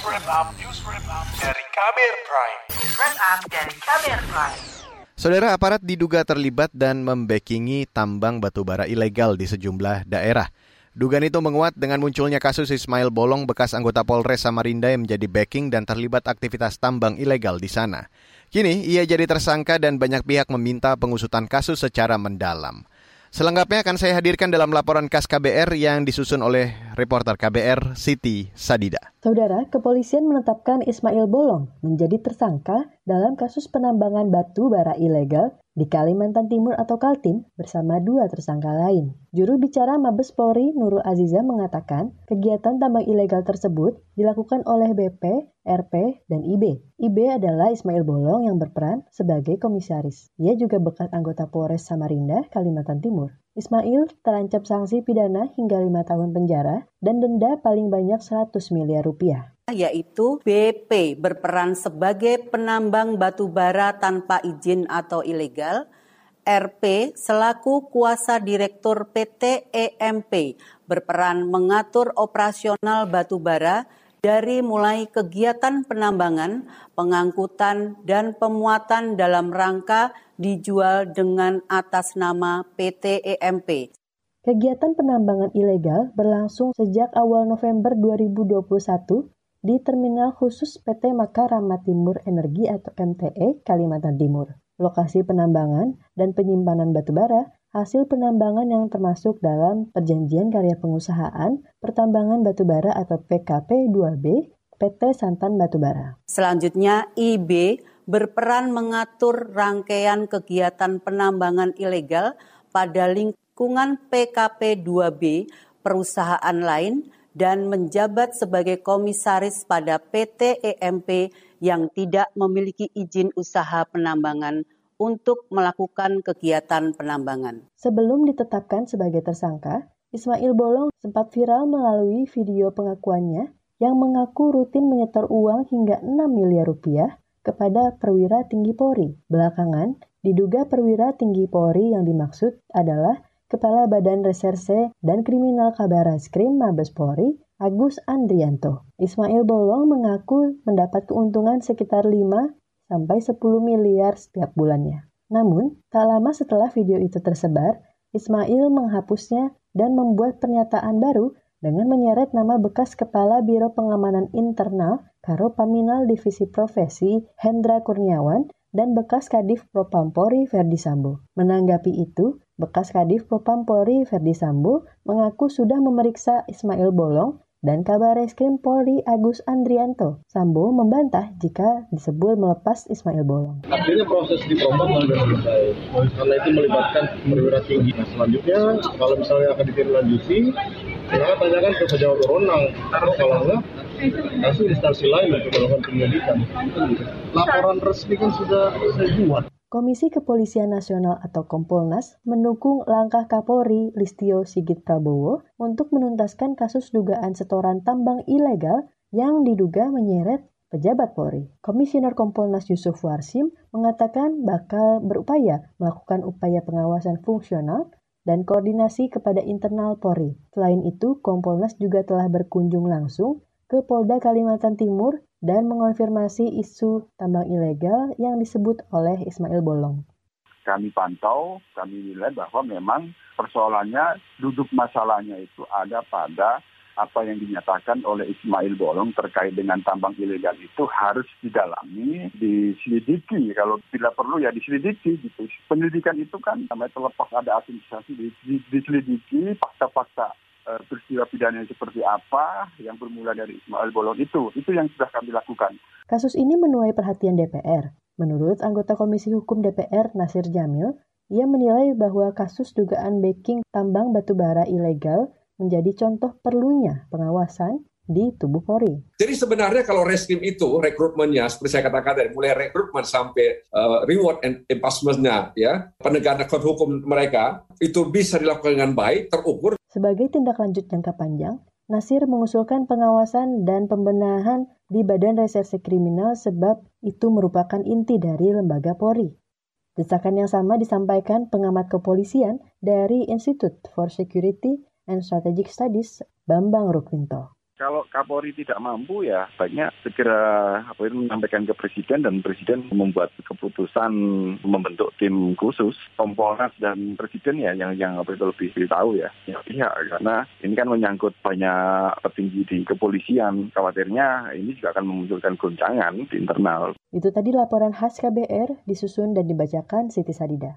News Wrap Up, News Wrap Up dari Kamer Prime. News Wrap Up dari Kamer Prime. Saudara aparat diduga terlibat dan membekingi tambang batubara ilegal di sejumlah daerah. Dugaan itu menguat dengan munculnya kasus Ismail Bolong bekas anggota Polres Samarinda yang menjadi backing dan terlibat aktivitas tambang ilegal di sana. Kini ia jadi tersangka dan banyak pihak meminta pengusutan kasus secara mendalam. Selengkapnya akan saya hadirkan dalam laporan khas KBR yang disusun oleh reporter KBR Siti Sadida. Saudara, kepolisian menetapkan Ismail Bolong menjadi tersangka dalam kasus penambangan batu bara ilegal di Kalimantan Timur atau Kaltim bersama dua tersangka lain. Juru bicara Mabes Polri Nurul Aziza mengatakan kegiatan tambang ilegal tersebut dilakukan oleh BP, RP, dan IB. IB adalah Ismail Bolong yang berperan sebagai komisaris. Ia juga bekas anggota Polres Samarinda, Kalimantan Timur. Ismail terancam sanksi pidana hingga lima tahun penjara dan denda paling banyak 100 miliar rupiah. Yaitu BP berperan sebagai penambang batu bara tanpa izin atau ilegal, RP selaku kuasa direktur PT EMP berperan mengatur operasional batu bara dari mulai kegiatan penambangan, pengangkutan, dan pemuatan dalam rangka dijual dengan atas nama PT EMP. Kegiatan penambangan ilegal berlangsung sejak awal November 2021 di Terminal Khusus PT Makarama Timur Energi atau MTE, Kalimantan Timur. Lokasi penambangan dan penyimpanan batubara hasil penambangan yang termasuk dalam Perjanjian Karya Pengusahaan Pertambangan Batubara atau PKP 2B PT Santan Batubara. Selanjutnya, IB berperan mengatur rangkaian kegiatan penambangan ilegal pada lingkungan PKP 2B perusahaan lain dan menjabat sebagai komisaris pada PT EMP yang tidak memiliki izin usaha penambangan untuk melakukan kegiatan penambangan. Sebelum ditetapkan sebagai tersangka, Ismail Bolong sempat viral melalui video pengakuannya yang mengaku rutin menyetor uang hingga 6 miliar rupiah kepada perwira tinggi Polri. Belakangan, diduga perwira tinggi Polri yang dimaksud adalah Kepala Badan Reserse dan Kriminal Kabar Reskrim Mabes Polri, Agus Andrianto. Ismail Bolong mengaku mendapat keuntungan sekitar 5 sampai 10 miliar setiap bulannya. Namun, tak lama setelah video itu tersebar, Ismail menghapusnya dan membuat pernyataan baru dengan menyeret nama bekas Kepala Biro Pengamanan Internal Karo Paminal Divisi Profesi Hendra Kurniawan dan bekas Kadif Propampori Verdi Sambo. Menanggapi itu, bekas Kadif Propampori Verdi Sambo mengaku sudah memeriksa Ismail Bolong dan kabar reskrim Polri Agus Andrianto. Sambo membantah jika disebut melepas Ismail Bolong. Artinya proses di Propam sudah selesai. Karena itu melibatkan perwira tinggi. Nah, selanjutnya kalau misalnya akan ditindaklanjuti, silakan tanyakan ke pejabat berwenang. Kalau enggak, kasih instansi lain untuk melakukan penyelidikan. Laporan resmi kan sudah saya buat. Komisi Kepolisian Nasional atau Kompolnas mendukung langkah Kapolri Listio Sigit Prabowo untuk menuntaskan kasus dugaan setoran tambang ilegal yang diduga menyeret pejabat Polri. Komisioner Kompolnas Yusuf Warsim mengatakan bakal berupaya melakukan upaya pengawasan fungsional dan koordinasi kepada internal Polri. Selain itu, Kompolnas juga telah berkunjung langsung ke Polda Kalimantan Timur dan mengonfirmasi isu tambang ilegal yang disebut oleh Ismail Bolong. Kami pantau, kami nilai bahwa memang persoalannya, duduk masalahnya itu ada pada apa yang dinyatakan oleh Ismail Bolong terkait dengan tambang ilegal itu harus didalami, diselidiki. Kalau bila perlu ya diselidiki gitu. Penyelidikan itu kan namanya terlepas ada asosiasi diselidiki fakta-fakta peristiwa pidana seperti apa yang bermula dari Ismail Bolong itu. Itu yang sudah kami lakukan. Kasus ini menuai perhatian DPR. Menurut anggota Komisi Hukum DPR Nasir Jamil, ia menilai bahwa kasus dugaan backing tambang batubara ilegal menjadi contoh perlunya pengawasan di tubuh Polri. Jadi sebenarnya kalau reskrim itu rekrutmennya seperti saya katakan dari mulai rekrutmen sampai uh, reward and enforcement-nya ya penegakan hukum mereka itu bisa dilakukan dengan baik terukur. Sebagai tindak lanjut jangka panjang, Nasir mengusulkan pengawasan dan pembenahan di Badan Reserse Kriminal sebab itu merupakan inti dari lembaga Polri. Desakan yang sama disampaikan pengamat kepolisian dari Institute for Security and Strategic Studies, Bambang Rukminto Kalau Kapolri tidak mampu ya baiknya segera apa itu menyampaikan ke Presiden dan Presiden membuat keputusan membentuk tim khusus Kompolnas dan Presiden ya yang yang apa itu lebih tahu ya ya pihak karena ini kan menyangkut banyak petinggi di kepolisian khawatirnya ini juga akan memunculkan goncangan di internal. Itu tadi laporan khas KBR disusun dan dibacakan Siti Sadida.